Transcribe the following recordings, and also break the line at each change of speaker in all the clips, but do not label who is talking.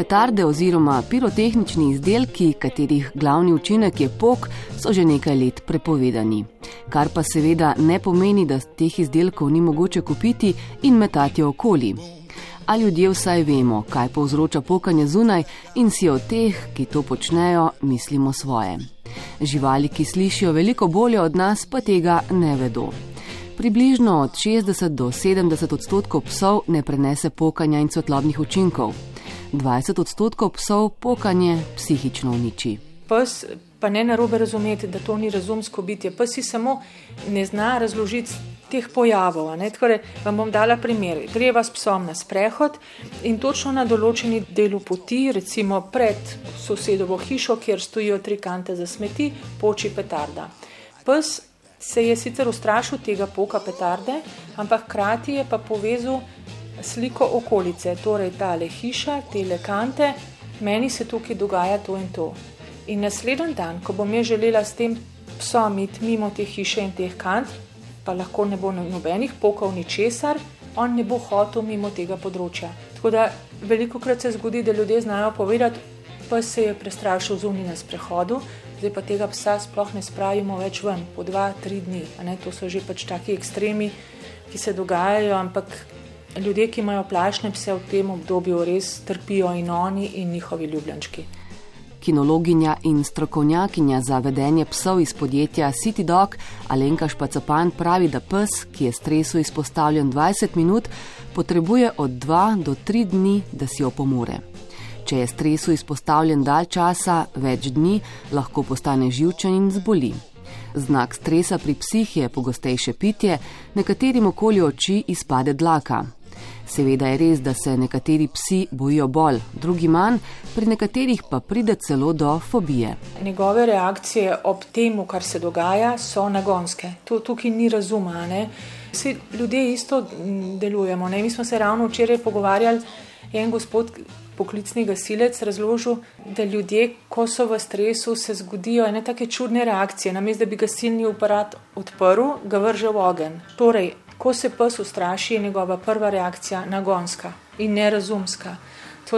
Petarde oziroma pirotehnični izdelki, katerih glavni učinek je pok, so že nekaj let prepovedani. Kar pa seveda ne pomeni, da teh izdelkov ni mogoče kupiti in metati okoli. A ljudje vsaj vemo, kaj povzroča pokanje zunaj in si o teh, ki to počnejo, mislimo svoje. Živali, ki slišijo veliko bolje od nas, pa tega ne vedo. Približno od 60 do 70 odstotkov psov ne prenese pokanja in svetlobnih učinkov. 20 odstotkov psov pokanje psihično uniči.
Pes pa ne narobe razumeti, da to ni razumsko bitje. Pes si samo ne zna razložiti teh pojavov. Torej, vam bom dala primer. Greva s psom na sprehod in točno na določeni delu poti, recimo pred sosedovo hišo, kjer stojijo tri kante za smeti, poči petarda. Pes se je sicer ustrašil tega poka petarde, ampak hkrati je pa povezal sliko okolice, torej tale hiša, te lekante, meni se tukaj dogaja to in to. In naslednji dan, ko bom jaz želela s tem psom iti mimo te hiše in teh kant, pa lahko ne bo nobenih pokov ni česar, on ne bo hotel mimo tega področja. Tako da veliko krat se zgodi, da ljudje znajo povedati, pa se je prestrašil zunaj na sprehodu, zdaj pa tega psa sploh ne spravimo več ven, po dva, tri dni. To so že pač taki ekstremi, ki se dogajajo, ampak ljudje, ki imajo plašne pse v tem obdobju, res trpijo in oni in njihovi ljubljenčki.
Kinologinja in strokovnjakinja za vedenje psov iz podjetja City Dog Alenka Špacapan pravi, da pes, ki je stresu izpostavljen 20 minut, potrebuje od 2 do 3 dni, da si opomore. Če je stresu izpostavljen dalj časa, več dni, lahko postane živčen in zboli. Znak stresa pri psih je pogostejše pitje, nekaterim okoli oči izpade dlaka, Seveda je res, da se nekateri psi bojijo bolj, drugi manj, pri nekaterih pa pride celo do fobije.
Njegove reakcije ob tem, kar se dogaja, so nagonske. To tukaj ni razumane. Vsi ljudje isto delujemo. Ne? Mi smo se ravno včeraj pogovarjali, en gospod. Poklicni gasilec razložil, da ljudje, ko so v stresu, se zgodijo ene take čudne reakcije. Namesto da bi gasilni aparat odprl, ga vrže v ogen. Torej, Ko se pes ustraši, je njegova prva reakcija nagonska in nerazumska.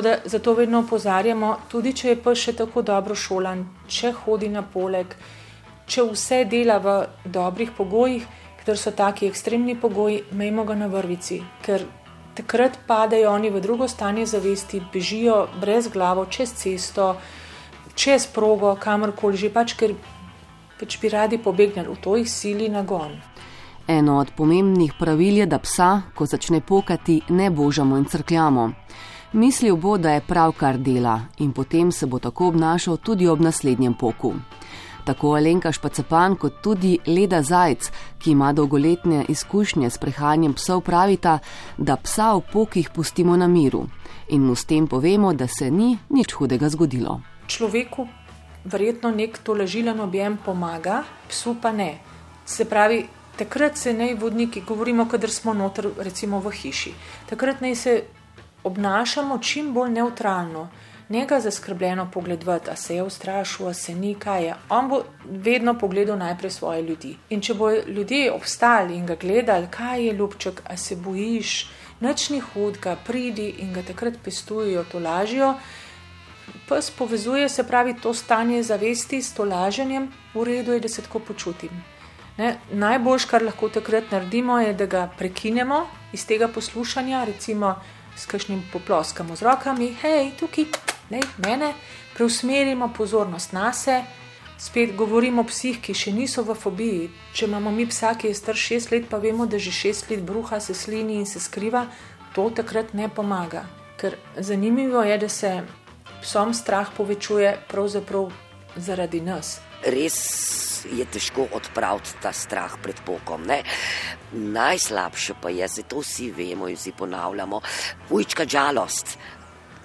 Da, zato vedno opozarjamo, tudi če je pes še tako dobro šolan, če hodi na poleg, če vse dela v dobrih pogojih, ker so taki ekstremni pogoji, mejmo ga na vrvici, ker takrat padejo oni v drugo stanje zavesti, bežijo brez glavo čez cesto, čez progo, kamorkoli že pač, ker pač bi radi pobegnili, v to jih sili nagon.
Eno od pomembnih pravil je, da psa, ko začne pokati, ne božamo in crkljamo. Mislil bo, da je prav kar dela in potem se bo tako obnašal tudi ob naslednjem poku. Tako Alenka Špacepan kot tudi Leda Zajc, ki ima dolgoletne izkušnje s prehanjem psov, pravita, da psa v pokih pustimo na miru in mu s tem povemo, da se ni nič hudega zgodilo.
Človeku verjetno nek tolažilen objem pomaga, psu pa ne. Se pravi, takrat se naj vodniki, govorimo, kadar smo noter, recimo v hiši, takrat naj se obnašamo čim bolj neutralno. Njega zaskrbljeno pogledati, a se je ustrašil, a se ni kaj je. On bo vedno pogledal najprej svoje ljudi. In če bo ljudje obstali in ga gledali, kaj je ljubček, a se bojiš, nič ni hudega, pridi in ga takrat pestujejo, to lažijo. Pes povezuje se pravi to stanje zavesti s to laženjem, v redu je, da se tako počutim. Najboljš, kar lahko takrat naredimo, je, da ga prekinemo iz tega poslušanja, recimo s kakšnim poploskam z rokami, hej, tukaj, ne, mene, preusmerimo pozornost na sebe, spet govorimo o psih, ki še niso v fobiji. Če imamo mi psa, ki je star šest let, pa vemo, da že šest let bruha, se slini in se skriva, to takrat ne pomaga. Ker zanimivo je, da se psom strah povečuje pravzaprav zaradi nas.
Res je težko odpraviti ta strah pred pokom. Ne? Najslabše pa je, da to vsi vemo in vsi ponavljamo, ujčka žalost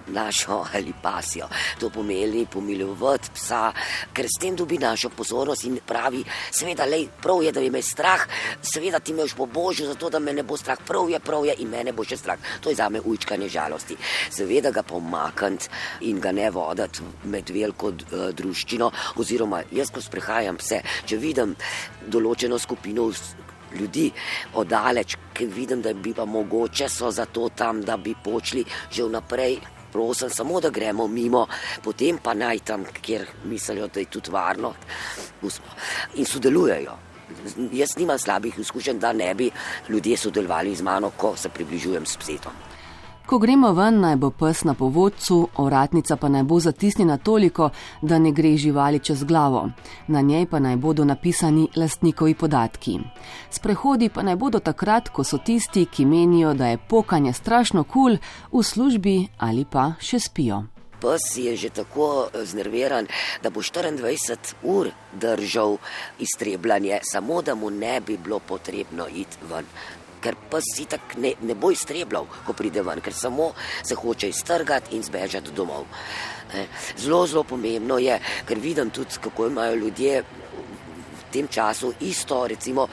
našo ali pasijo. To pomeni pomilovati psa, ker s tem dobi našo pozornost in pravi, seveda, lej, prav je, da me je strah, seveda ti me už po božju, zato da me ne bo strah, prav je, prav je in mene bo še strah. To je za me ujčkanje žalosti. Seveda ga pomakant in ga ne vodati med veliko uh, druščino, oziroma jaz, ko sprehajam pse, če vidim določeno skupino ljudi oddaleč, ki vidim, da bi pa mogoče so zato tam, da bi počli že vnaprej. Prosim, samo da gremo mimo, potem pa naj tam, kjer mislijo, da je tudi varno. In sodelujejo. Jaz nimam slabih izkušenj, da ne bi ljudje sodelovali z mano, ko se približujem s psetom.
Ko gremo ven, naj bo pes na povodcu, ovratnica pa naj bo zatisnjena toliko, da ne gre živali čez glavo. Na njej pa naj bodo napisani lastnikovi podatki. Sprehodi pa naj bodo takrat, ko so tisti, ki menijo, da je pokanje strašno kul, cool, v službi ali pa še spijo.
Pes je že tako znerviran, da bo 24 ur držal iztrebljanje, samo da mu ne bi bilo potrebno iti ven ker pa si tako ne, ne bo iztrebljal, ko pride ven, ker samo se hoče iztrgati in zbežati domov. Zelo, zelo pomembno je, ker vidim tudi, kako imajo ljudje tem času isto, recimo,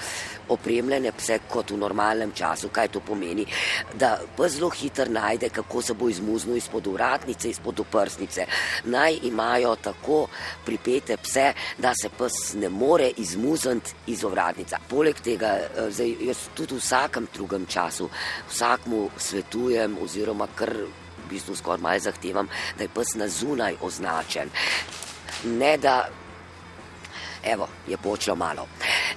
opremljene pse kot v normalnem času. Kaj to pomeni? Da pa zelo hitro najde, kako se bo izmuznil izpod uratnice, izpod oprsnice. Naj imajo tako pripete pse, da se pes ne more izmuzniti iz ovratnice. Poleg tega, eh, zdaj, jaz tudi v vsakem drugem času, vsakmu svetujem oziroma kar v bistvu skoraj malo zahtevam, da je pes na zunaj označen. Ne da evo, je počlo malo.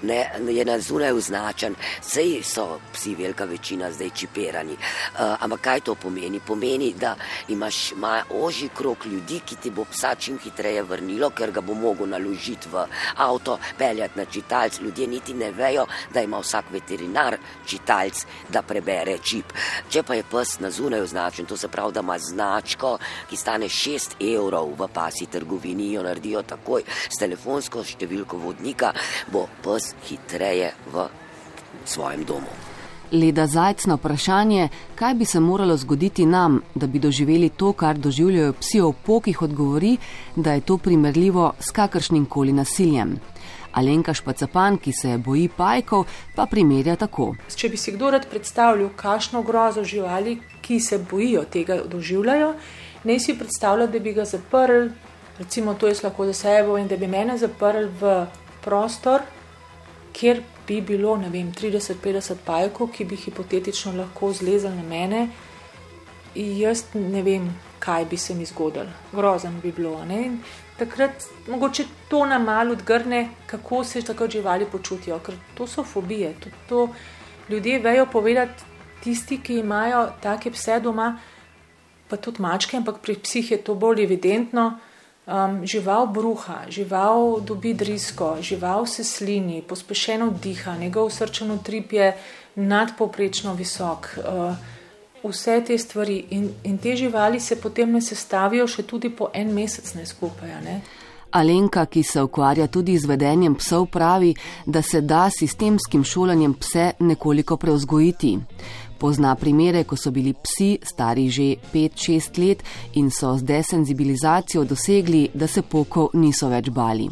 Ne, je na zunaj označen, sej so psi velika večina zdaj čipirani. Uh, ampak kaj to pomeni? Pomeni, da imaš oži krok ljudi, ki ti bo psa čim hitreje vrnilo, ker ga bo mogel naložiti v avto, peljati na čitalc. Ljudje niti ne vejo, da ima vsak veterinar čitalc, da prebere čip. Če pa je pes na zunaj označen, to se pravi, da ima značko, ki stane 6 evrov v pasi trgovini, jo naredijo takoj s telefonsko številko vodnika, bo pes hitreje v svojem domu.
Leda zajc na vprašanje, kaj bi se moralo zgoditi nam, da bi doživeli to, kar doživljajo psi v pokih, odgovori, da je to primerljivo s kakršnim koli nasiljem. Alenka Špacapan, ki se boji pajkov, pa primerja tako.
Če bi si kdo rad predstavljal, kakšno grozo živali, ki se bojijo tega, doživljajo, ne si predstavljati, da bi ga zaprli recimo to jaz lahko za sebe in da bi mene zaprli v prostor, kjer bi bilo, ne vem, 30-50 pajkov, ki bi hipotetično lahko zlezali na mene, in jaz ne vem, kaj bi se mi zgodilo. Grozen bi bilo. Ne? Takrat mogoče to nam malo odgrne, kako se tako živali počutijo, ker to so fobije. To, to ljudje vejo povedati, tisti, ki imajo take pse doma, pa tudi mačke, ampak pri psih je to bolj evidentno. Um, žival bruha, žival dobi drisko, žival se slini, pospešeno diha, njegov srčen utrip je nadpoprečno visok. Uh, vse te stvari in, in te živali se potem ne sestavijo še tudi po en mesec ne skupaj. Ne?
Alenka, ki se ukvarja tudi z vedenjem psov, pravi, da se da sistemskim šolanjem pse nekoliko preuzgojiti. Pozna primere, ko so bili psi stari že 5-6 let in so z desenzibilizacijo dosegli, da se pokov niso več bali.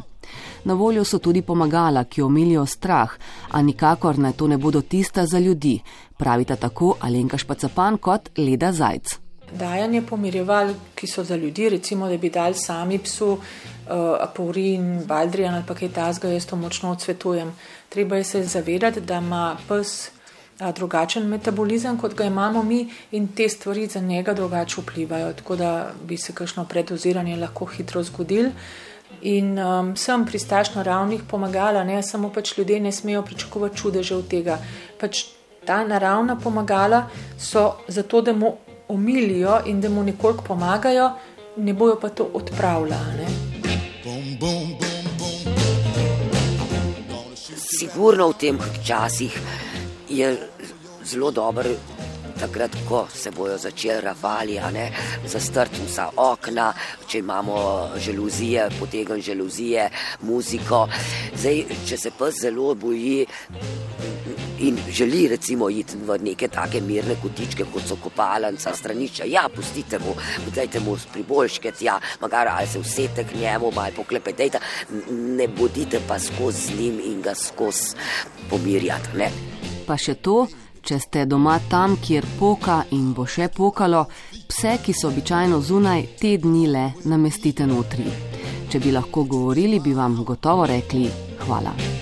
Na voljo so tudi pomagala, ki omilijo strah, a nikakor naj to ne bodo tista za ljudi, pravita tako Alenka Špacapan kot Leda Zajc.
Dajanje pomirjeval, ki so za ljudi, recimo, da bi dali sami psu uh, Apurin, Baldrijan ali pa kaj tasga, jaz to močno odsvetujem. Treba je se zavedati, da ima pes drugačen metabolizem, kot ga imamo mi, in te stvari za njega drugače vplivajo, tako da bi se kakšno predoziranje lahko hitro zgodil. In um, sem pri stašno ravnih pomagala, ne samo pač ljudje ne smejo pričakovati čudežev tega. Pač ta naravna pomagala so zato, da mu omilijo in da mu nekoliko pomagajo, ne bojo pa to odpravljali.
Sigurno v tem časih je zelo dober. Takrat, ko se bodo začeli rafali, zastrti vsa okna, če imamo žaluzije, potegn žaluzije, muziko. Zdaj, če se pa zelo boji in želi recimo iti v neke take mirne kotičke, kot so kopalnica, stranišča, ja, pustite mu, dajte mu priboljške tja, magara ali se usete k njemu, malo poklepetejte, ne bodite pa skozi z njim in ga skozi pomirjati.
Pa še to, če ste doma tam, kjer poka in bo še pokalo, pse, ki so običajno zunaj, te dni le namestite notri. Če bi lahko govorili, bi vam gotovo rekli hvala.